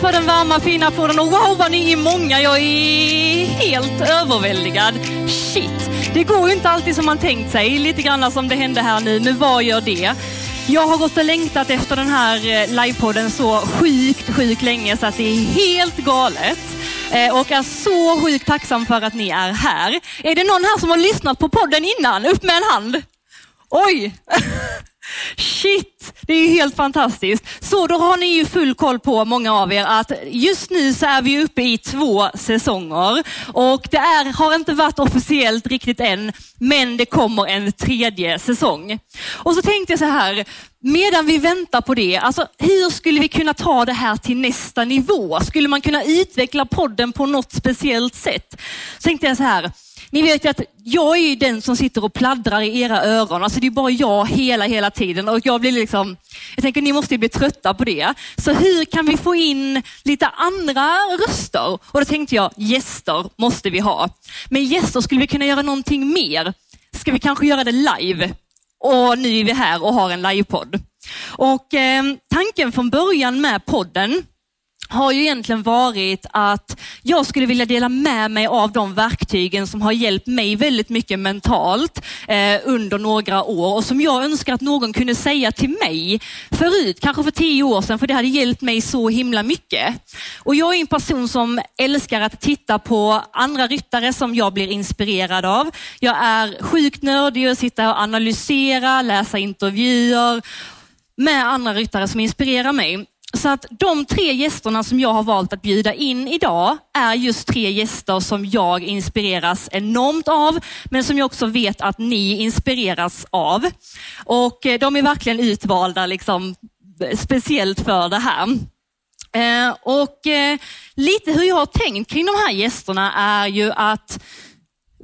för den varma fina podden och wow vad ni är många. Jag är helt överväldigad. Shit, det går ju inte alltid som man tänkt sig. Lite grann som det hände här nu, men vad gör det? Jag har gått och längtat efter den här eh, livepodden så sjukt, sjukt länge så att det är helt galet. Eh, och är så sjukt tacksam för att ni är här. Är det någon här som har lyssnat på podden innan? Upp med en hand. Oj! Shit, det är ju helt fantastiskt. Så då har ni ju full koll på, många av er, att just nu så är vi uppe i två säsonger. Och det är, har inte varit officiellt riktigt än, men det kommer en tredje säsong. Och så tänkte jag så här, medan vi väntar på det, alltså hur skulle vi kunna ta det här till nästa nivå? Skulle man kunna utveckla podden på något speciellt sätt? Så tänkte jag så här, ni vet ju att jag är den som sitter och pladdrar i era öron. Alltså det är bara jag hela, hela tiden. Och jag blir liksom, jag tänker ni måste bli trötta på det. Så hur kan vi få in lite andra röster? Och då tänkte jag, gäster måste vi ha. Men gäster skulle vi kunna göra någonting mer. Ska vi kanske göra det live? Och nu är vi här och har en livepodd. Och eh, tanken från början med podden har ju egentligen varit att jag skulle vilja dela med mig av de verktygen som har hjälpt mig väldigt mycket mentalt eh, under några år och som jag önskar att någon kunde säga till mig förut, kanske för tio år sedan, för det hade hjälpt mig så himla mycket. Och jag är en person som älskar att titta på andra ryttare som jag blir inspirerad av. Jag är sjukt nördig och sitter och analyserar, läsa intervjuer med andra ryttare som inspirerar mig. Så att de tre gästerna som jag har valt att bjuda in idag är just tre gäster som jag inspireras enormt av, men som jag också vet att ni inspireras av. Och eh, de är verkligen utvalda liksom, speciellt för det här. Eh, och eh, lite hur jag har tänkt kring de här gästerna är ju att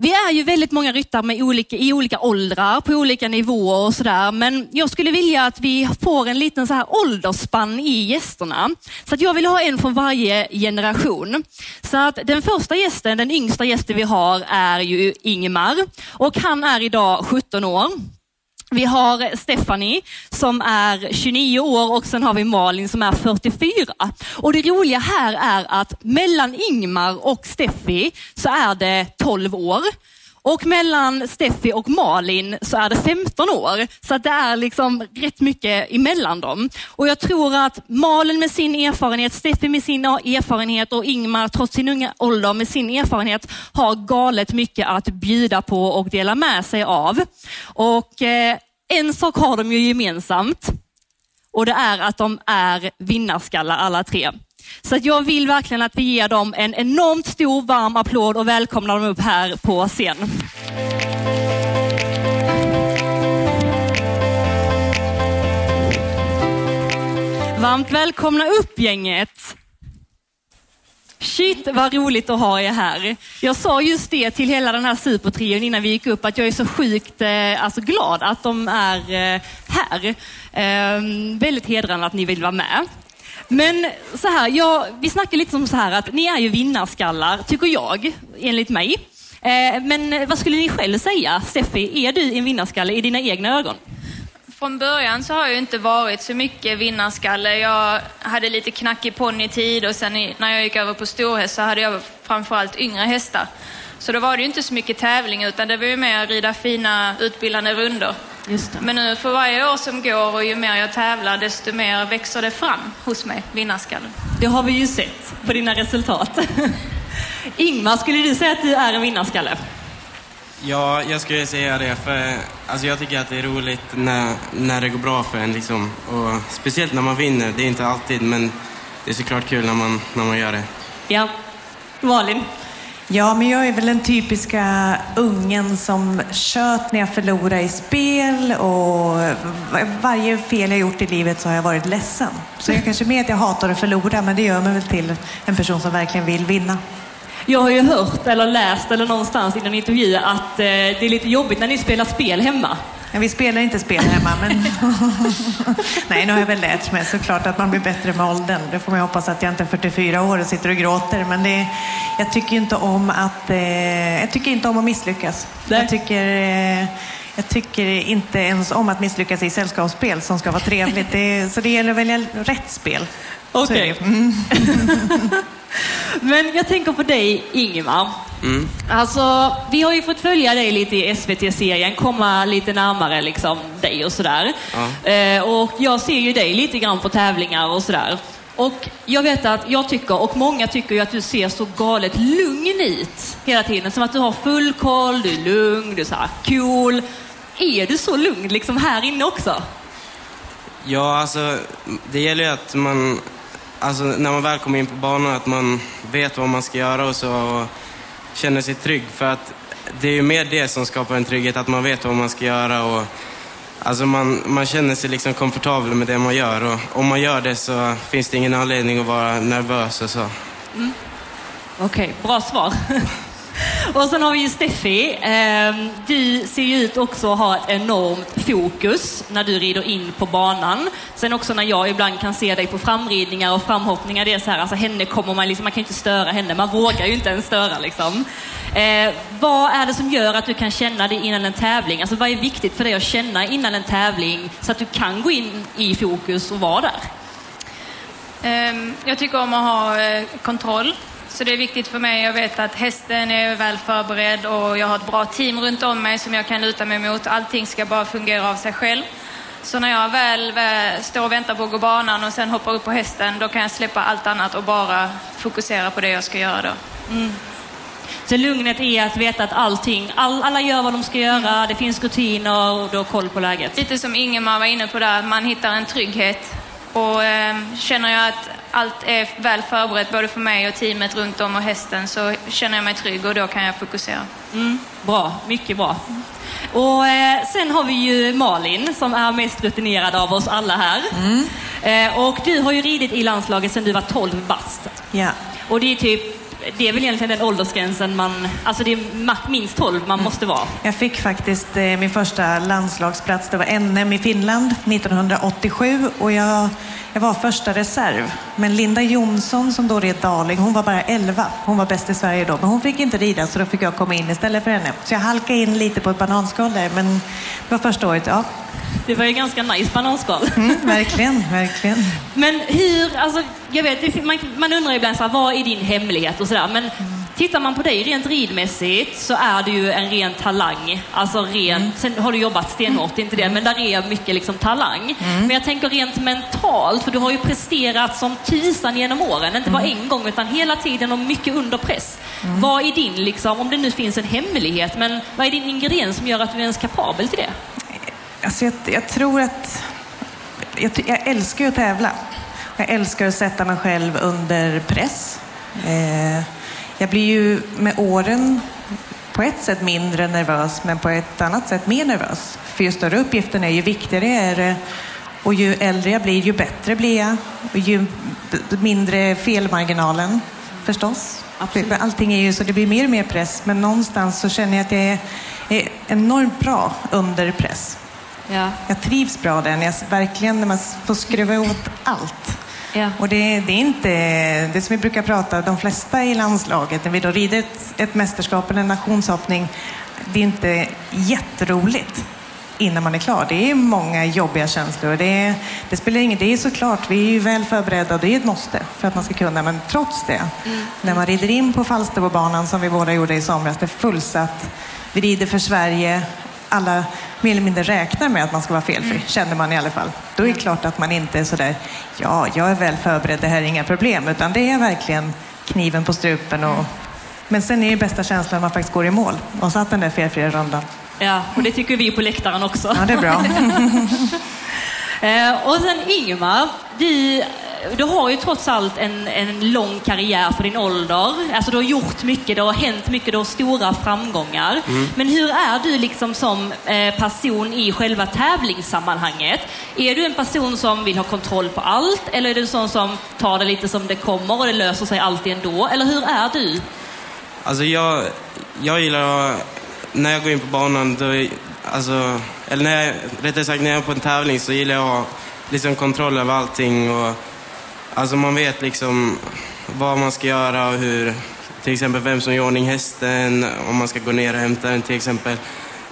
vi är ju väldigt många ryttare med olika, i olika åldrar, på olika nivåer och sådär. Men jag skulle vilja att vi får en liten så här åldersspann i gästerna. Så att jag vill ha en från varje generation. Så att den första gästen, den yngsta gästen vi har är ju Ingmar och han är idag 17 år. Vi har Stephanie som är 29 år och sen har vi Malin som är 44. Och det roliga här är att mellan Ingmar och Steffi så är det 12 år. Och mellan Steffi och Malin så är det 15 år. Så det är liksom rätt mycket emellan dem. Och jag tror att Malin med sin erfarenhet, Steffi med sin erfarenhet och Ingmar trots sin unga ålder med sin erfarenhet har galet mycket att bjuda på och dela med sig av. Och eh, en sak har de ju gemensamt och det är att de är vinnarskallar alla tre. Så jag vill verkligen att vi ger dem en enormt stor varm applåd och välkomnar dem upp här på scen. Varmt välkomna upp gänget. Shit vad roligt att ha er här. Jag sa just det till hela den här supertrion innan vi gick upp att jag är så sjukt eh, alltså glad att de är eh, här. Ehm, väldigt hedrande att ni vill vara med. Men så här, jag, vi snackar lite om så här att ni är ju vinnarskallar, tycker jag, enligt mig. Eh, men vad skulle ni själv säga? Steffi, är du en vinnarskalle i dina egna ögon? Från början så har jag inte varit så mycket vinnarskalle. Jag hade lite knackig ponnytid och sen när jag gick över på storhäst så hade jag framförallt yngre hästar. Så då var det ju inte så mycket tävling utan det var ju mer att rida fina utbildande rundor. Men nu för varje år som går och ju mer jag tävlar desto mer växer det fram hos mig, vinnarskallen. Det har vi ju sett på dina resultat. Ingmar, skulle du säga att du är en vinnarskalle? Ja, jag skulle säga det. För, alltså jag tycker att det är roligt när, när det går bra för en. Liksom. Och speciellt när man vinner. Det är inte alltid, men det är såklart kul när man, när man gör det. Ja. Malin? Ja, men jag är väl den typiska ungen som tjöt när jag förlorade i spel och varje fel jag gjort i livet så har jag varit ledsen. Så jag kanske mer att jag hatar att förlora, men det gör mig väl till en person som verkligen vill vinna. Jag har ju hört eller läst eller någonstans i någon intervju att eh, det är lite jobbigt när ni spelar spel hemma. Vi spelar inte spel hemma, men... Nej, nu har jag väl lärt mig såklart att man blir bättre med åldern. Det får man hoppas att jag inte är 44 år och sitter och gråter. Men det, jag tycker inte om att, eh, jag tycker inte om att misslyckas. Nej. Jag tycker... Eh, jag tycker inte ens om att misslyckas i sällskapsspel som ska vara trevligt. Det, så det gäller att välja rätt spel. Okej. Mm. Men jag tänker på dig, Ingemar. Mm. Alltså, vi har ju fått följa dig lite i SVT-serien, komma lite närmare liksom, dig och sådär. Ja. Eh, och jag ser ju dig lite grann på tävlingar och sådär. Och jag vet att jag tycker, och många tycker ju att du ser så galet lugn ut hela tiden. Som att du har full koll, du är lugn, du är så här cool. Är du så lugn liksom här inne också? Ja, alltså det gäller ju att man, alltså när man väl kommer in på banan, att man vet vad man ska göra och så och känner sig trygg. För att det är ju mer det som skapar en trygghet, att man vet vad man ska göra och alltså man, man känner sig liksom komfortabel med det man gör och om man gör det så finns det ingen anledning att vara nervös och så. Mm. Okej, bra svar. Och sen har vi ju Steffi. Ehm, du ser ju ut också att ha ett enormt fokus när du rider in på banan. Sen också när jag ibland kan se dig på framridningar och framhoppningar, det är så här, alltså henne kommer man liksom, man kan ju inte störa henne, man vågar ju inte ens störa liksom. Eh, vad är det som gör att du kan känna det innan en tävling? Alltså vad är viktigt för dig att känna innan en tävling så att du kan gå in i fokus och vara där? Ehm, jag tycker om att ha eh, kontroll. Så det är viktigt för mig. Jag vet att hästen är väl förberedd och jag har ett bra team runt om mig som jag kan luta mig mot. Allting ska bara fungera av sig själv. Så när jag väl väl står och väntar på att gå banan och sen hoppar upp på hästen, då kan jag släppa allt annat och bara fokusera på det jag ska göra då. Så lugnet är att veta att allting, all, alla gör vad de ska göra, det finns rutiner och du har koll på läget. Lite som Ingemar var inne på där, man hittar en trygghet. Och eh, känner jag att allt är väl förberett både för mig och teamet runt om och hästen så känner jag mig trygg och då kan jag fokusera. Mm, bra, mycket bra. Och eh, sen har vi ju Malin som är mest rutinerad av oss alla här. Eh, och du har ju ridit i landslaget sedan du var 12 bast. Ja. Och det är typ, det är väl egentligen den åldersgränsen man, alltså det är minst 12 man måste vara. Jag fick faktiskt eh, min första landslagsplats. Det var NM i Finland 1987 och jag, jag var första reserv. Men Linda Jonsson som då red Darling, hon var bara 11. Hon var bäst i Sverige då, men hon fick inte rida så då fick jag komma in istället för henne. Så jag halkade in lite på ett bananskal där, men det var första året. Ja, Det var ju ganska nice bananskal. mm, verkligen, verkligen. Men hur, alltså jag vet, man, man undrar ibland så här, vad är din hemlighet och sådär. Men tittar man på dig rent ridmässigt så är du ju en ren talang. Alltså rent, sen har du jobbat stenhårt, inte det, men där är mycket liksom talang. Men jag tänker rent mentalt, för du har ju presterat som tusan genom åren. Inte bara en gång utan hela tiden och mycket under press. Vad är din, liksom, om det nu finns en hemlighet, men vad är din ingrediens som gör att du är ens kapabel till det? Alltså jag, jag tror att... Jag, jag älskar ju att tävla. Jag älskar att sätta mig själv under press. Eh, jag blir ju med åren på ett sätt mindre nervös, men på ett annat sätt mer nervös. För ju större uppgiften är, ju viktigare är det. Och ju äldre jag blir, ju bättre blir jag. Och ju mindre felmarginalen, förstås. Absolut. Allting är ju så, det blir mer och mer press, men någonstans så känner jag att jag är, är enormt bra under press. Ja. Jag trivs bra där, jag, verkligen när man får skruva åt allt. Ja. Och det, det är inte, det som vi brukar prata, de flesta i landslaget, när vi då rider ett, ett mästerskap eller en nationshoppning, det är inte jätteroligt innan man är klar. Det är många jobbiga känslor. Det, det spelar ingen, det är såklart, vi är ju väl förberedda och det är ett måste för att man ska kunna, men trots det, när man rider in på Falsterbobanan som vi båda gjorde i somras, det är fullsatt, vi rider för Sverige, alla mer eller mindre räknar med att man ska vara felfri, känner man i alla fall. Då är det klart att man inte är sådär, ja, jag är väl förberedd, det här är inga problem, utan det är verkligen kniven på strupen. Och... Men sen är det bästa känslan när man faktiskt går i mål och satt den där felfria rundan. Ja, och det tycker vi på läktaren också. Ja, det är bra. Eh, och sen Ingemar, du, du har ju trots allt en, en lång karriär för din ålder. Alltså du har gjort mycket, det har hänt mycket, du har stora framgångar. Men hur är du liksom som eh, person i själva tävlingssammanhanget? Är du en person som vill ha kontroll på allt eller är du en sån som tar det lite som det kommer och det löser sig alltid ändå? Eller hur är du? Alltså jag, jag gillar att, när jag går in på banan, då, alltså, eller när jag, rättare sagt när jag är på en tävling så gillar jag att liksom kontroll över allting. Och, alltså man vet liksom vad man ska göra och hur, till exempel vem som gör ordning hästen, om man ska gå ner och hämta den till exempel.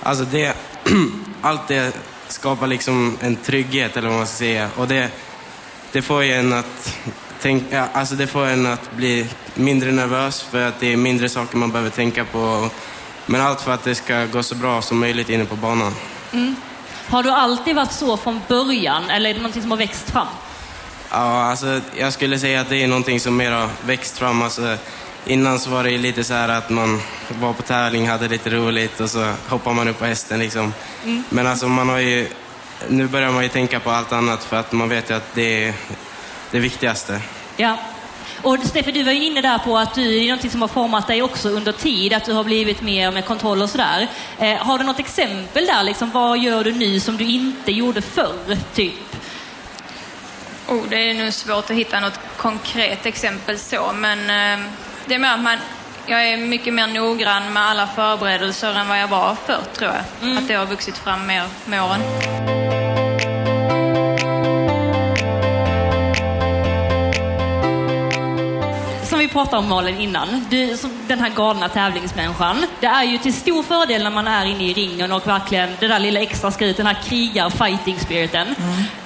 Alltså det, allt det skapar liksom en trygghet eller vad man ska säga. Och det, det får ju en att tänka, alltså det får en att bli mindre nervös för att det är mindre saker man behöver tänka på. Men allt för att det ska gå så bra som möjligt inne på banan. Mm. Har du alltid varit så från början eller är det någonting som har växt fram? Ja, alltså, jag skulle säga att det är någonting som mer har växt fram. Alltså, innan så var det lite så här att man var på tävling, hade lite roligt och så hoppar man upp på hästen. Liksom. Men alltså, man har ju, nu börjar man ju tänka på allt annat för att man vet ju att det är det viktigaste. Ja. Och Steffi, du var ju inne där på att du, det är någonting som har format dig också under tid, att du har blivit mer med kontroll och sådär. Eh, har du något exempel där? Liksom, vad gör du nu som du inte gjorde förr, typ? Oh, det är nu svårt att hitta något konkret exempel så, men eh, det är mer att man, jag är mycket mer noggrann med alla förberedelser än vad jag var förr, tror jag. Att det har vuxit fram mer med åren. Pratade om Malin innan, du, som den här galna tävlingsmänniskan. Det är ju till stor fördel när man är inne i ringen och verkligen det där lilla extra skrivet, den här krigar-fighting-spiriten.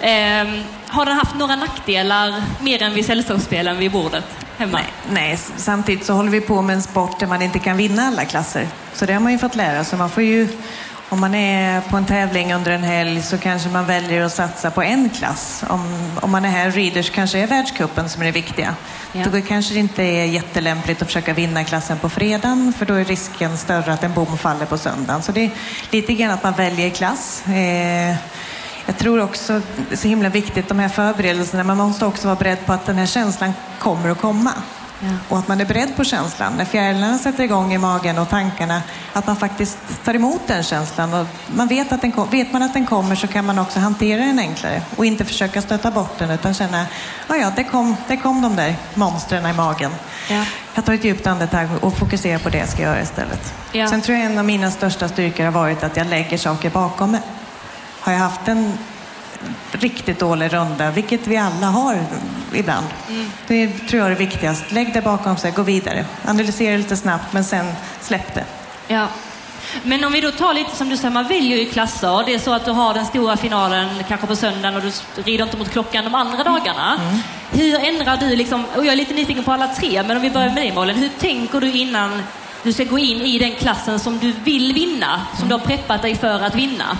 Eh, har den haft några nackdelar mer än vid sällskapsspelen vid bordet hemma? Nej, nej, samtidigt så håller vi på med en sport där man inte kan vinna alla klasser. Så det har man ju fått lära sig. Man får ju, om man är på en tävling under en helg så kanske man väljer att satsa på en klass. Om, om man är här Readers kanske är världscupen som är det viktiga. Ja. Då kanske det inte är jättelämpligt att försöka vinna klassen på fredagen för då är risken större att en bom faller på söndagen. Så det är lite grann att man väljer klass. Eh, jag tror också det är så himla viktigt, de här förberedelserna, man måste också vara beredd på att den här känslan kommer att komma. Ja. Och att man är beredd på känslan. När fjärilarna sätter igång i magen och tankarna, att man faktiskt tar emot den känslan. Och man vet, att den kom, vet man att den kommer så kan man också hantera den enklare och inte försöka stöta bort den utan känna, ja ja, det kom, det kom de där monstren i magen. Ja. Jag tar ett djupt andetag och fokuserar på det jag ska göra istället. Ja. Sen tror jag en av mina största styrkor har varit att jag lägger saker bakom mig. Har jag haft en riktigt dålig runda, vilket vi alla har ibland. Det tror jag är viktigast. Lägg det bakom sig, gå vidare. Analysera lite snabbt, men sen släpp det. Ja. Men om vi då tar lite som du säger, man väljer ju klasser. Det är så att du har den stora finalen kanske på söndagen och du rider inte mot klockan de andra dagarna. Hur ändrar du, liksom, och jag är lite nyfiken på alla tre, men om vi börjar med dig Malin. Hur tänker du innan du ska gå in i den klassen som du vill vinna, som du har preppat dig för att vinna?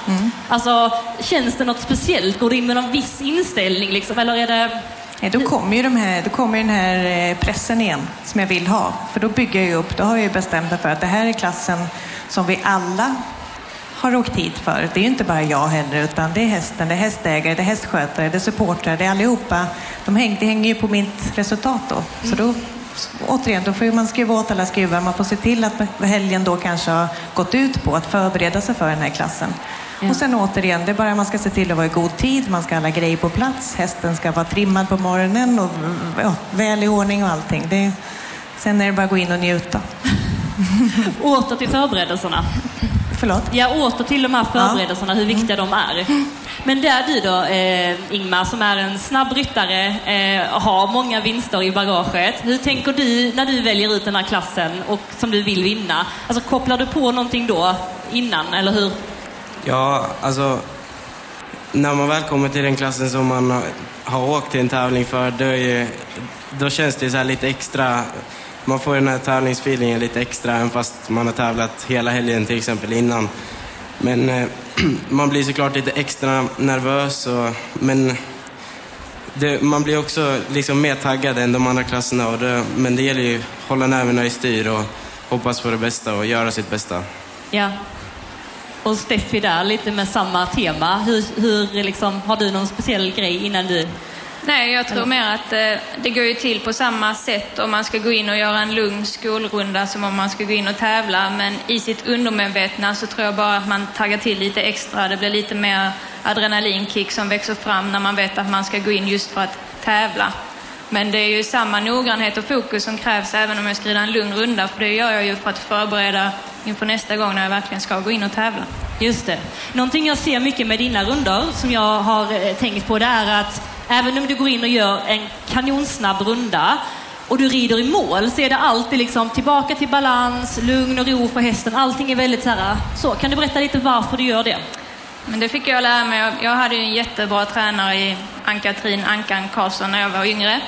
Alltså, känns det något speciellt? Går du in med någon viss inställning liksom, eller är det... Nej, då kommer ju de här, då kommer den här eh, pressen igen som jag vill ha. För då bygger jag ju upp, då har jag ju bestämt mig för att det här är klassen som vi alla har åkt hit för. Det är ju inte bara jag heller, utan det är hästen, det är hästägare, det är hästskötare, det är supportrar, det är allihopa. De häng, det hänger ju på mitt resultat då. Så då, återigen, då får man skruva åt alla skruvar. Man får se till att helgen då kanske har gått ut på att förbereda sig för den här klassen. Och sen återigen, det är bara man ska se till att vara i god tid, man ska ha alla grejer på plats, hästen ska vara trimmad på morgonen och ja, väl i ordning och allting. Det, sen är det bara att gå in och njuta. Åter till förberedelserna. Förlåt? Ja, åter till de här förberedelserna, hur viktiga de är. Men där du då, eh, Ingmar, som är en snabb ryttare, eh, har många vinster i bagaget. Hur tänker du när du väljer ut den här klassen och som du vill vinna? Alltså kopplar du på någonting då innan, eller hur? Ja, alltså när man väl kommer till den klassen som man har, har åkt till en tävling för, då, är ju, då känns det så här lite extra. Man får den här tävlingsfeelingen lite extra, även fast man har tävlat hela helgen till exempel innan. Men eh, man blir såklart lite extra nervös, och, men det, man blir också liksom mer taggad än de andra klasserna. Och det, men det gäller ju att hålla nerverna i styr och hoppas på det bästa och göra sitt bästa. Ja. Och Steffi där, lite med samma tema. Hur, hur liksom, har du någon speciell grej innan du... Nej, jag tror mer att eh, det går ju till på samma sätt om man ska gå in och göra en lugn skolrunda som om man ska gå in och tävla. Men i sitt undermedvetna så tror jag bara att man taggar till lite extra. Det blir lite mer adrenalinkick som växer fram när man vet att man ska gå in just för att tävla. Men det är ju samma noggrannhet och fokus som krävs även om jag ska rida en lugn runda. För det gör jag ju för att förbereda inför nästa gång när jag verkligen ska gå in och tävla. Just det. Någonting jag ser mycket med dina rundor som jag har eh, tänkt på det är att även om du går in och gör en kanonsnabb runda och du rider i mål så är det alltid liksom tillbaka till balans, lugn och ro för hästen. Allting är väldigt så här. Så, kan du berätta lite varför du gör det? Men det fick jag lära mig. Jag hade ju en jättebra tränare i Ann-Katrin Ankan Karlsson när jag var yngre.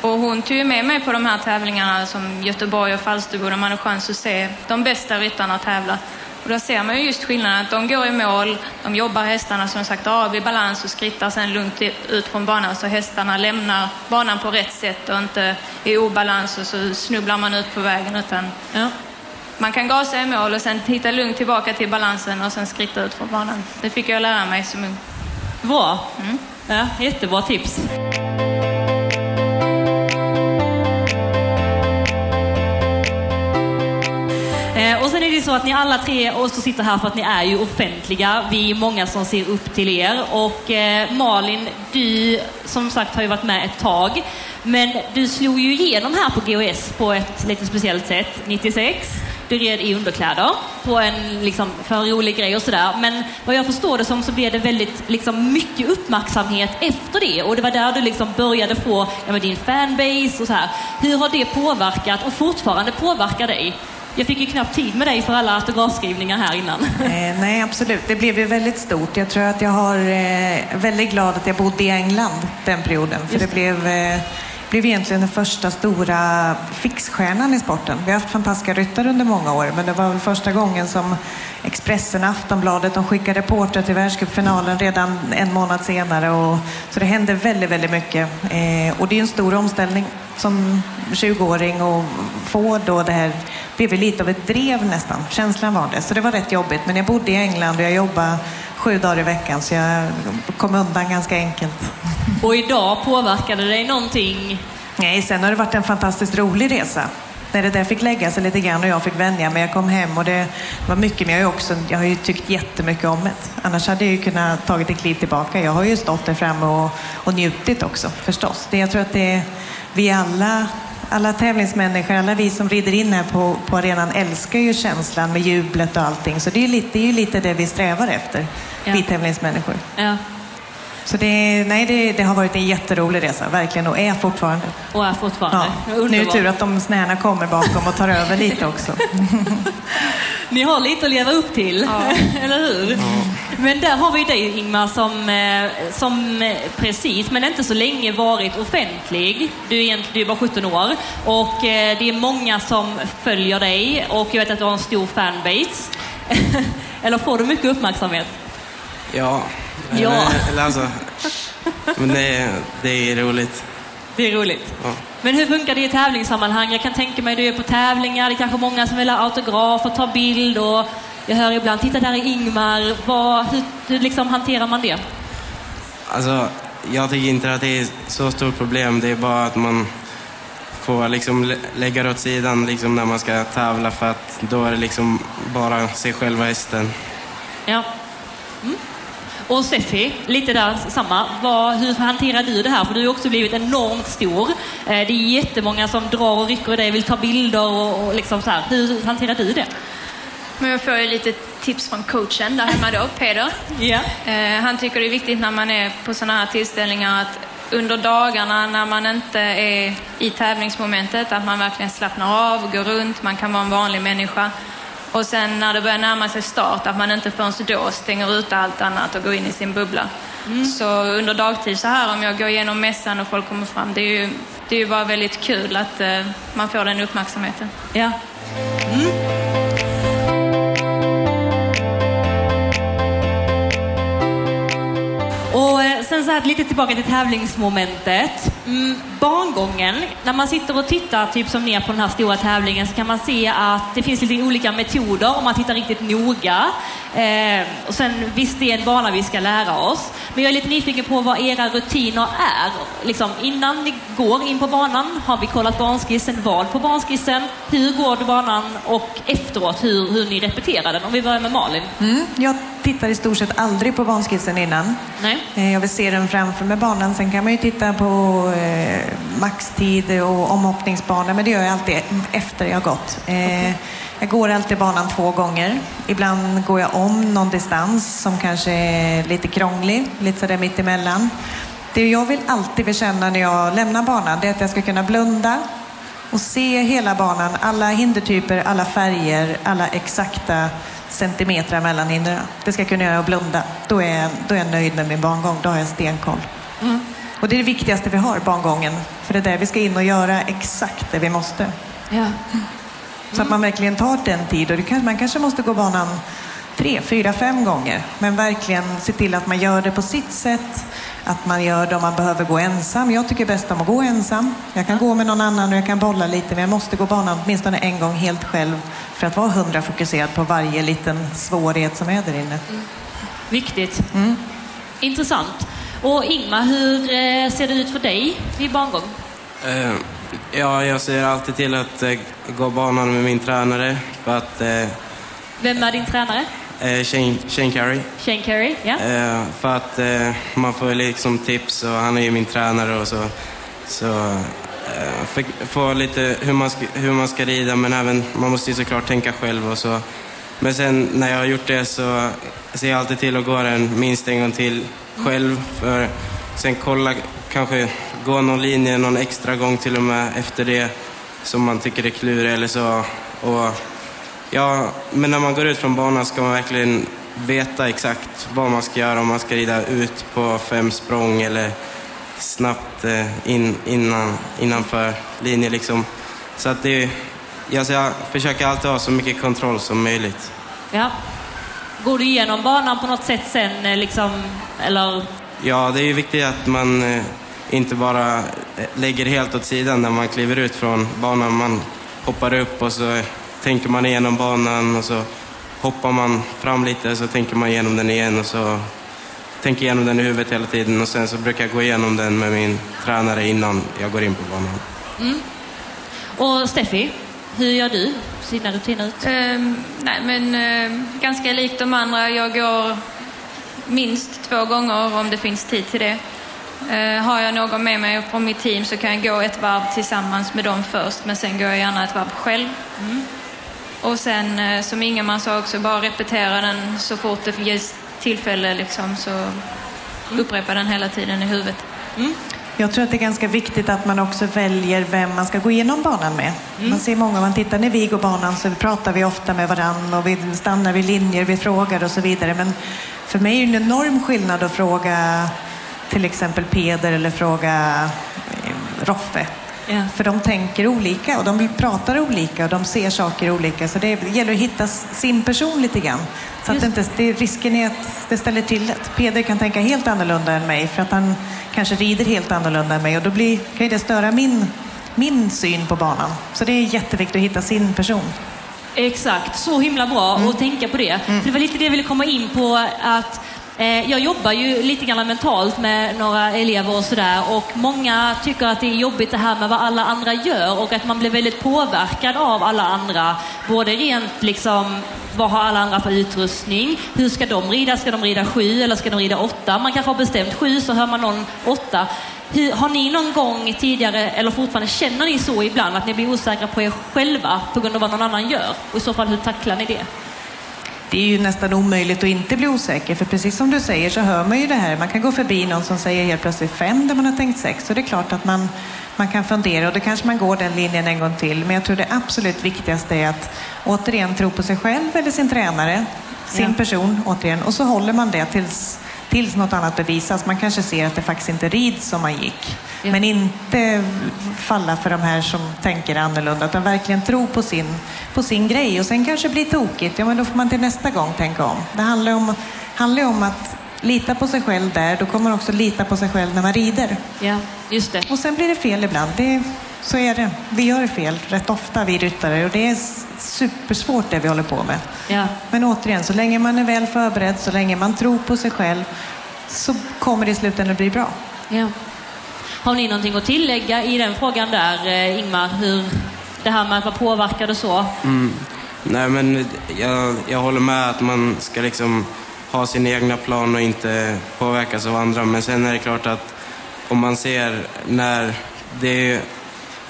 Och hon tog ju med mig på de här tävlingarna som Göteborg och Falsterbo där man hade chans att se de bästa ryttarna tävla. Och då ser man ju just skillnaden att de går i mål, de jobbar hästarna som sagt av i balans och skrittar sen lugnt ut från banan så hästarna lämnar banan på rätt sätt och inte i obalans och så snubblar man ut på vägen utan Ja. man kan gasa i mål och sen hitta lugnt tillbaka till balansen och sen skritta ut från banan. Det fick jag lära mig som ung. Bra. Ja, jättebra tips. Sen är det ju så att ni alla tre också sitter här för att ni är ju offentliga. Vi är många som ser upp till er. Och eh, Malin, du som sagt har ju varit med ett tag. Men du slog ju igenom här på GOS på ett lite speciellt sätt 96. Du red i underkläder på en liksom, för en rolig grej och sådär. Men vad jag förstår det som så blev det väldigt liksom, mycket uppmärksamhet efter det. Och det var där du liksom började få ja, men din fanbase och så här. Hur har det påverkat och fortfarande påverkar dig? Jag fick ju knappt tid med dig för alla autografskrivningar här innan. Eh, nej, absolut. Det blev ju väldigt stort. Jag tror att jag har eh, väldigt glad att jag bodde i England den perioden. För Just det blev, eh, blev egentligen den första stora fixstjärnan i sporten. Vi har haft fantastiska ryttare under många år, men det var väl första gången som Expressen, Aftonbladet, de skickade reportrar till världscupfinalen redan en månad senare. Och, så det hände väldigt, väldigt mycket. Eh, och det är en stor omställning som 20-åring och få då det här blev ju lite av ett drev nästan. Känslan var det. Så det var rätt jobbigt. Men jag bodde i England och jag jobbade sju dagar i veckan så jag kom undan ganska enkelt. Och idag påverkade det dig någonting? Nej, sen har det varit en fantastiskt rolig resa. När det där fick lägga sig lite grann och jag fick vänja mig. Jag kom hem och det var mycket, men jag har ju, också, jag har ju tyckt jättemycket om det. Annars hade jag ju kunnat tagit ett kliv tillbaka. Jag har ju stått där framme och, och njutit också, förstås. Det, jag tror att det är, vi alla, alla tävlingsmänniskor, alla vi som rider in här på, på arenan älskar ju känslan med jublet och allting. Så det är ju lite det, är ju lite det vi strävar efter, Ja. vi tävlingsmänniskor. Ja. Så det, nej, det, det har varit en jätterolig resa, verkligen, och är fortfarande. Och är fortfarande. Ja. Nu är det tur att de snärna kommer bakom och tar över lite också. Ni har lite att leva upp till, eller hur? Men där har vi dig Ingmar som, eh, som eh, precis, men inte så länge varit offentlig. Du är, egent- du är bara 17 år och eh, det är många som följer dig och jag vet att du har en stor fanbase. eller får du mycket uppmärksamhet? Ja. Ja. Eller, eller alltså, men det, är- det är roligt. Det är roligt. Ja. Men hur funkar det i tävlingssammanhang? Jag kan tänka mig du är på tävlingar, det är kanske många som vill ha autograf och ta bild och jag hör ibland, titta där är Ingmar. Vad, hur hur liksom hanterar man det? Alltså, jag tycker inte att det är så stort problem. Det är bara att man får liksom lä- lägga det åt sidan liksom när man ska tävla för att då är det liksom bara sig själv och hästen. Ja. Mm. Och Steffi, lite där samma. Vad, hur hanterar du det här? För du har också blivit enormt stor. Eh, Det är jättemånga som drar och rycker i dig, vill ta bilder och, och liksom så här. Hur hanterar du det? Men jag får ju lite tips från coachen där hemma då, Peder. Ja. Eh, han tycker det är viktigt när man är på sådana här tillställningar att under dagarna när man inte är i tävlingsmomentet, att man verkligen slappnar av, går runt, man kan vara en vanlig människa. Och sen när det börjar närma sig start, att man inte förrän då stänger ut allt annat och går in i sin bubbla. Så under dagtid så här, om jag går igenom mässan och folk kommer fram, det är ju, det är ju bara väldigt kul att eh, man får den uppmärksamheten. Ja. Sen så här lite tillbaka till tävlingsmomentet. Mm, barngången, när man sitter och tittar typ som ner på den här stora tävlingen så kan man se att det finns lite olika metoder om man tittar riktigt noga. Eh, och sen visst, det är en bana vi ska lära oss. Men jag är lite nyfiken på vad era rutiner är. Liksom, innan ni går in på banan, har vi kollat barnskissen? vad på barnskissen? hur går du banan och efteråt hur, hur ni repeterar den. Om vi börjar med Malin. Mm, jag tittar i stort sett aldrig på banskissen innan. Nej? Eh, Jag vill se den framför mig banan. Sen kan man ju titta på eh, maxtid och omhoppningsbana, men det gör jag alltid efter jag gått. Eh, jag går alltid banan två gånger. Ibland går jag om någon distans som kanske är lite krånglig, lite sådär mittemellan. Det jag vill alltid vill känna när jag lämnar banan, det är att jag ska kunna blunda och se hela banan, alla hindertyper, alla färger, alla exakta centimeter mellan hindren. Det ska jag kunna göra och blunda. Då är, jag, då är jag nöjd med min bangång. Då har jag stenkoll. Mm. Och det är det viktigaste vi har, bangången. För det är där vi ska in och göra exakt det vi måste. Ja. Så att man verkligen tar den tid. Och kan, man kanske måste gå banan tre, fyra, fem gånger. Men verkligen se till att man gör det på sitt sätt. Att man gör det om man behöver gå ensam. Jag tycker bäst om att gå ensam. Jag kan gå med någon annan och jag kan bolla lite. Men jag måste gå banan åtminstone en gång helt själv. För att vara hundra fokuserad på varje liten svårighet som är där inne. Viktigt. Mm. Intressant. Och Ingmar, hur eh, ser det ut för dig vid bangång? Eh, ja, jag ser alltid till att eh, gå banan med min tränare för att... Vem är din tränare? Eh, Shane, Shane Carey. Shane Carey, ja. Eh, för att eh, man får liksom tips och han är ju min tränare och så. Så eh, fick, lite hur man, ska, hur man ska rida men även man måste ju såklart tänka själv och så. Men sen när jag har gjort det så ser jag alltid till att gå den minst en gång till själv. För sen kolla, kanske gå någon linje någon extra gång till och med efter det som man tycker är klurig eller så. Och, ja, men när man går ut från banan ska man verkligen veta exakt vad man ska göra. Om man ska rida ut på fem språng eller snabbt eh, in, innan, innanför linje liksom. Så att det, jag, jag försöker alltid ha så mycket kontroll som möjligt. ja. Går du igenom banan på något sätt sen, eh, liksom, eller? Ja, det är ju viktigt att man eh, inte bara lägger helt åt sidan när man kliver ut från banan. Man hoppar upp och så tänker man igenom banan och så hoppar man fram lite så tänker man igenom den igen och så tänker igenom den i huvudet hela tiden och sen så brukar jag gå igenom den med min tränare innan jag går in på banan. Och Steffi, hur gör du? Ser dina rutiner ut? Ehm, nej, men ehm, ganska likt de andra. Jag går minst två gånger om det finns tid till det. Eh, har jag någon med mig från mitt team så kan jag gå ett varv tillsammans med dem först, men sen går jag gärna ett varv själv. Och sen, eh, som Ingemar sa också, bara repetera den så fort det ges tillfälle, liksom, så upprepa den hela tiden i huvudet. Jag tror att det är ganska viktigt att man också väljer vem man ska gå igenom banan med. Man ser många, om man tittar när vi går banan så pratar vi ofta med varandra och vi stannar vid linjer, vi frågar och så vidare. Men för mig är det en enorm skillnad att fråga till exempel Peder eller fråga eh, Roffe. Ja. För de tänker olika och de pratar olika och de ser saker olika. Så det gäller att hitta sin person lite grann. Så att Just. det inte, det, risken är att det ställer till det. Peder kan tänka helt annorlunda än mig för att han kanske rider helt annorlunda än mig och då blir, kan ju det störa min, min syn på banan. Så det är jätteviktigt att hitta sin person. Exakt, så himla bra att tänka på det. För det var lite det jag ville komma in på. att Eh, jag jobbar ju lite grann mentalt med några elever och sådär och många tycker att det är jobbigt det här med vad alla andra gör och att man blir väldigt påverkad av alla andra. Både rent liksom, vad har alla andra för utrustning? Hur ska de rida? Ska de rida sju eller ska de rida åtta? Man kanske har bestämt sju så hör man någon åtta. Hur, har ni någon gång tidigare, eller fortfarande känner ni så ibland, att ni blir osäkra på er själva på grund av vad någon annan gör? Och i så fall, hur tacklar ni det? Det är ju nästan omöjligt att inte bli osäker, för precis som du säger så hör man ju det här. Man kan gå förbi någon som säger helt plötsligt fem där man har tänkt sex. Så det är klart att man, man kan fundera och då kanske man går den linjen en gång till. Men jag tror det absolut viktigaste är att återigen tro på sig själv eller sin tränare, sin Ja. person återigen. Och så håller man det tills, tills något annat bevisas. Man kanske ser att det faktiskt inte rids som man gick. Ja. Men inte falla för de här som tänker annorlunda, utan verkligen tro på sin, på sin grej. Och sen kanske blir tokigt, ja men då får man till nästa gång tänka om. Det handlar om, handlar om att lita på sig själv där, då kommer man också lita på sig själv när man rider. Ja, just det. Och sen blir det fel ibland. Det, så är det. Vi gör fel rätt ofta, vi ryttare, och det är supersvårt det vi håller på med. Ja. Men återigen, så länge man är väl förberedd, så länge man tror på sig själv, så kommer det i slutändan att bli bra. Ja. Har ni någonting att tillägga i den frågan där, eh, Ingmar? Hur det här med att vara påverkad och så? Nej, men jag, jag håller med att man ska liksom ha sin egna plan och inte påverkas av andra. Men sen är det klart att om man ser när det är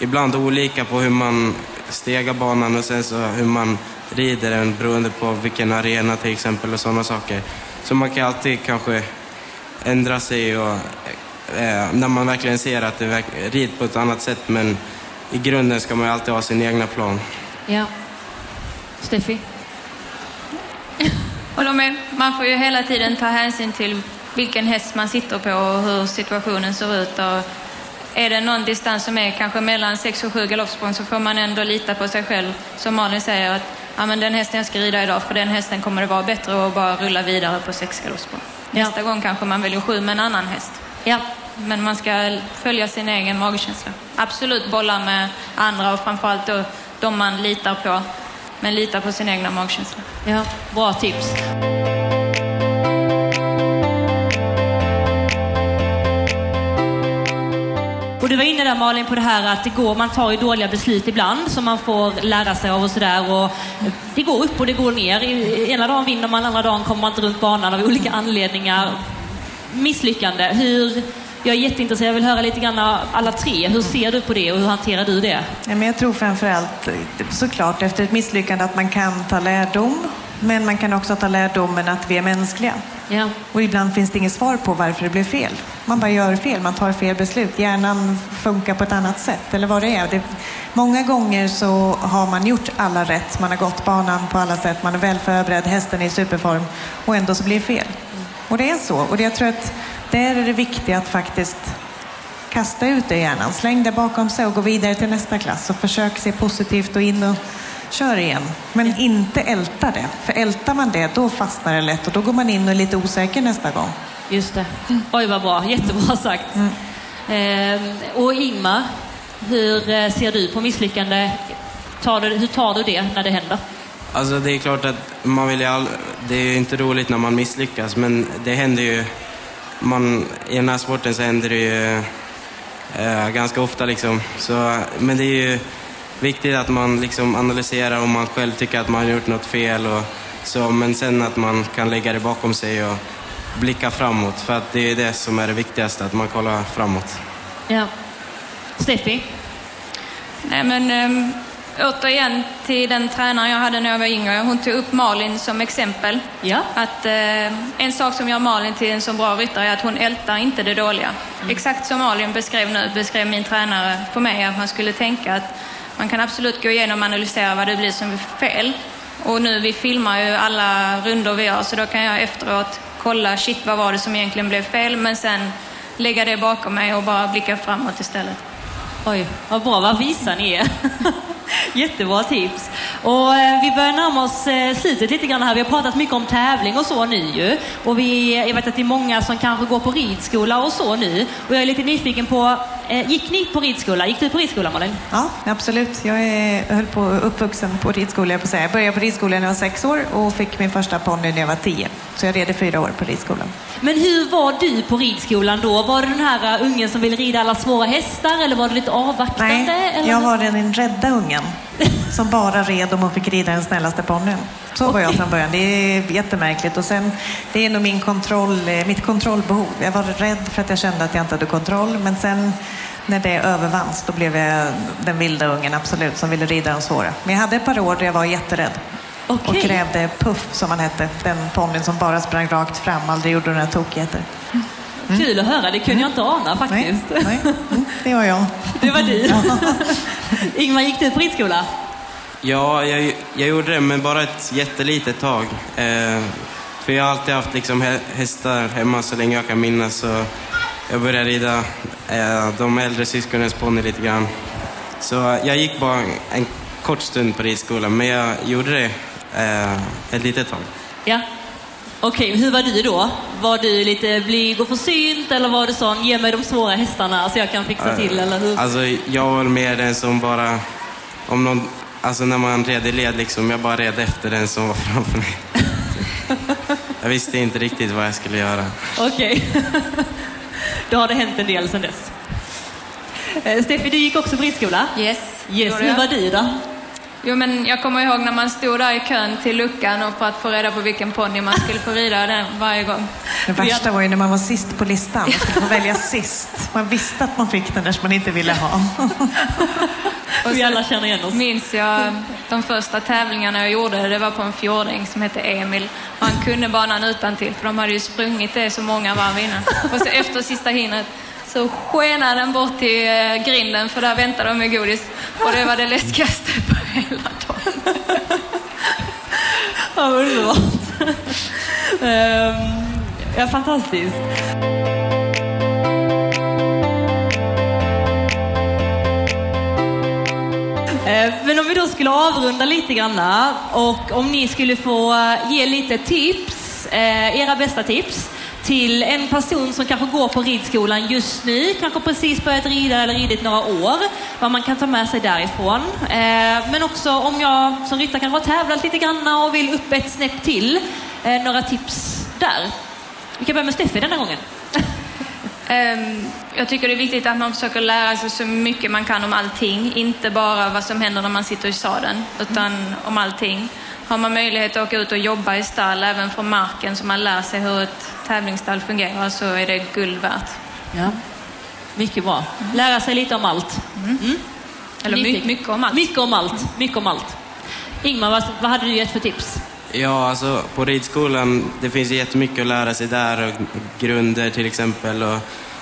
ibland olika på hur man stegar banan och sen så hur man rider den beroende på vilken arena till exempel och sådana saker. Så man kan alltid kanske ändra sig och eh, när man verkligen ser att det rids på ett annat sätt men i grunden ska man ju alltid ha sin egna plan. Ja. Steffi? Håller med. Man får ju hela tiden ta hänsyn till vilken häst man sitter på och hur situationen ser ut. Och är det någon distans som är kanske mellan 6 och 7 galoppsprång så får man ändå lita på sig själv. Som Malin säger, att ja, men den hästen jag ska rida idag, för den hästen kommer det vara bättre att bara rulla vidare på 6 galoppsprång. Ja. Nästa gång kanske man väljer 7 med en annan häst. Ja. Men man ska följa sin egen magkänsla. Absolut bolla med andra och framförallt då de man litar på. Men lita på sin egna magkänsla. ja. Bra tips. Och du var inne där Malin på det här att det går, man tar ju dåliga beslut ibland som man får lära sig av och sådär. Och det går upp och det går ner. Ena dagen vinner man, andra dagen kommer man inte runt banan av olika anledningar. Misslyckande. Hur, jag är jätteintresserad, jag vill höra lite grann av alla tre. Hur ser du på det och hur hanterar du det? Ja, men jag tror framförallt eh, såklart efter ett misslyckande att man kan ta lärdom. Men man kan också ta lärdomen att vi är mänskliga. Ja. Och ibland finns det inget svar på varför det blev fel. Man bara gör fel, man tar fel beslut. Hjärnan funkar på ett annat sätt, eller vad det är. Det, många gånger så har man gjort alla rätt. Man har gått banan på alla sätt, man är väl förberedd, hästen är i superform och ändå så blir det fel. Och det är så. Och det, jag tror att där är det viktigt att faktiskt kasta ut det i hjärnan. Släng det bakom sig och gå vidare till nästa klass. Och försök se positivt och in och kör igen. Men inte älta det. För ältar man det, då fastnar det lätt och då går man in och är lite osäker nästa gång. Just det. Oj, vad bra. Jättebra sagt. Ehm, och Ingmar, hur eh, ser du på misslyckande? Tar du, hur tar du det när det händer? Alltså det är klart att man vill ju all... Det är ju inte roligt när man misslyckas, men det händer ju... Man, I den här sporten så händer det ju eh, ganska ofta liksom. Så, men det är ju viktigt att man liksom analyserar om man själv tycker att man har gjort något fel och så. Men sen att man kan lägga det bakom sig och blicka framåt. För att det är det som är det viktigaste, att man kollar framåt. Ja. Steffi? Nej, men äm, återigen till den tränaren jag hade när jag var yngre. Hon tog upp Malin som exempel. Ja. Att eh, en sak som gör Malin till en så bra ryttare är att hon ältar inte det dåliga. Exakt som Malin beskrev nu, beskrev min tränare för mig att man skulle tänka att man kan absolut gå igenom och analysera vad det blir som är fel. Och nu, vi filmar ju alla rundor vi gör, så då kan jag efteråt kolla, shit vad var det som egentligen blev fel, men sen lägga det bakom mig och bara blicka framåt istället. Oj, vad bra. Vad visa ni är. Jättebra tips. Och eh, vi börjar närma oss eh, slutet lite grann här. Vi har pratat mycket om tävling och så nu ju. Och vi, jag vet att det är många som kanske går på ridskola och så nu. Och jag är lite nyfiken på, eh, gick ni på ridskola? Gick du på ridskola Malin? Ja, absolut. Jag är, höll på uppvuxen på ridskola, jag på säga. Jag började på ridskolan när jag var sex år och fick min första ponny när jag var tio. Så jag red i fyra år på ridskolan. Men hur var du på ridskolan då? Var du den här ungen som ville rida alla svåra hästar eller var du lite avvaktande? Nej, eller? jag var den rädda ungen som bara red om hon fick rida den snällaste ponnyn. Så var jag från början. Det är jättemärkligt. Och sen, det är nog min kontroll, eh, mitt kontrollbehov. Jag var rädd för att jag kände att jag inte hade kontroll. Men sen när det övervanns, då blev jag den vilda ungen, absolut, som ville rida den svåra. Men jag hade ett par år där jag var jätterädd. Och Okej. krävde Puff, som han hette. Den ponnyn som bara sprang rakt fram, aldrig gjorde några tokigheter. Kul att höra, det kunde jag inte ana Nej, faktiskt. nej, mm, det var jag. Det var du. Ingmar, gick du på ridskola? Ja, jag, jag gjorde det, men bara ett jättelitet tag. Eh, för jag har alltid haft liksom hä- hästar hemma så länge jag kan minnas. Så jag började rida eh, de äldre syskonens ponny lite grann. Så jag gick bara en, en kort stund på ridskolan, men jag gjorde det eh, ett litet tag. Ja. Okej, hur var du då? Var du lite blyg och försynt eller var du sån, ge mig de svåra hästarna så jag kan fixa till, eller hur? Alltså, jag var mer den som bara... Om någon, alltså när man red i led, liksom, jag bara red efter den som var framför mig. jag visste inte riktigt vad jag skulle göra. Okej. Då har det hänt en del sedan dess. Eh, Steffi, du gick också på ridskola? Yes, Yes, hur var du då? Jo, men jag kommer ihåg när man stod där i kön till luckan och för att få reda på vilken ponny man skulle få rida den varje gång. Det värsta var ju när man var sist på listan och skulle få välja sist. Man visste att man fick den där som man inte ville ha. Och Vi alla känner igen oss. minns jag de första tävlingarna jag gjorde, det var på en fjordäng som hette Emil. Han kunde banan utan till för de hade ju sprungit det så många varv innan. Och så efter sista hindret så skenade den bort till eh, grinden för där väntade de med godis. Och det var det läskigaste på hela dagen. Ja, underbart. Ehm, ja, fantastiskt. Ehm, men om vi då skulle avrunda lite grann och om ni skulle få eh, ge lite tips, eh, era bästa tips, till en person som kanske går på ridskolan just nu, kanske precis börjat rida eller ridit några år, vad man kan ta med sig därifrån. Eh, men också om jag som ryttare kanske har tävlat lite grann och vill upp ett snäpp till, eh, några tips där. Vi kan börja med Steffi denna gången. Ehm, jag tycker det är viktigt att man försöker lära sig så mycket man kan om allting. Inte bara vad som händer när man sitter i sadeln, utan om allting. Har man möjlighet att åka ut och jobba i stall, även från marken, så man lär sig hur ett tävlingsstall fungerar, så är det guld värt. Ja. Mycket bra. Lära sig lite om allt. Mm. Mm. Eller mycket, mycket om allt. Mycket om allt. Mycket om allt. Ingmar, vad, vad hade du gett för tips? Ja, alltså på ridskolan, det finns jättemycket att lära sig där. Och grunder till exempel. Och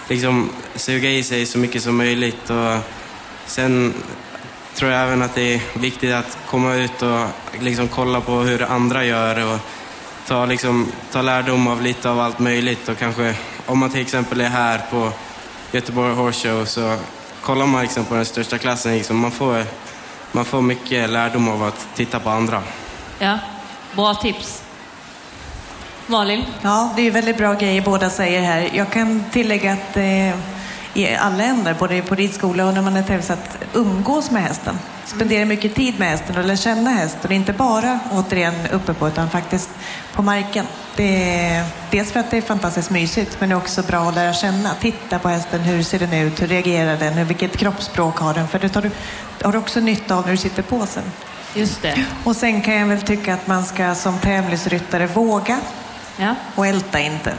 liksom suga i sig så mycket som möjligt. Och sen tror jag även att det är viktigt att komma ut och liksom kolla på hur andra gör. Och ta, liksom, ta lärdom av lite av allt möjligt. Och kanske, om man till exempel är här på Göteborg Horse Show så kollar man liksom på den största klassen. Liksom, man, får, man får mycket lärdom av att titta på andra. Ja. Bra tips. Malin? Ja, det är väldigt bra grejer båda säger här. Jag kan tillägga att eh, i alla ändar, både på ridskola och när man är tävlings, att umgås med hästen. Spendera mycket tid med hästen och lära känna hästen. Inte bara återigen uppe på utan faktiskt på marken. Det är, dels för att det är fantastiskt mysigt men det är också bra att lära känna. Titta på hästen, hur ser den ut, hur reagerar den, vilket kroppsspråk har den? För det tar du, har du också nytta av när du sitter på sen. Just det. Och sen kan jag väl tycka att man ska som tävlingsryttare våga ja. och älta inte.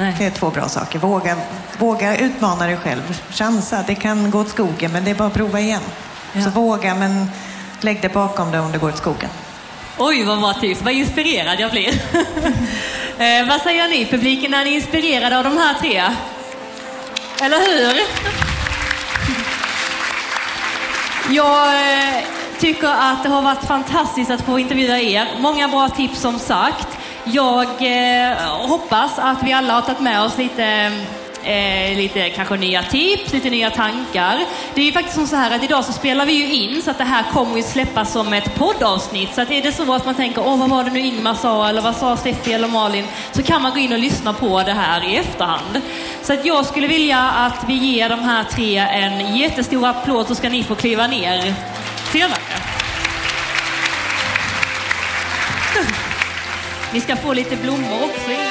Nej. Det är två bra saker. Våga, våga utmana dig själv. Chansa. Det kan gå åt skogen, men det är bara att prova igen. Ja. Så våga, men lägg det bakom dig om det går åt skogen. Oj, vad bra tips. Vad inspirerad jag blir. eh, vad säger ni, publiken? Är ni inspirerade av de här tre? Eller hur? Jag eh, tycker att det har varit fantastiskt att få intervjua er. Många bra tips som sagt. Jag eh, hoppas att vi alla har tagit med oss lite Eh, lite kanske nya tips, lite nya tankar. Det är ju faktiskt som så här att idag så spelar vi ju in så att det här kommer ju släppas som ett poddavsnitt. Så att är det så att man tänker, åh vad var det nu Ingmar sa eller vad sa Steffi eller Malin? Så kan man gå in och lyssna på det här i efterhand. Så att jag skulle vilja att vi ger de här tre en jättestor applåd så ska ni få kliva ner senare. Vi ska få lite blommor också.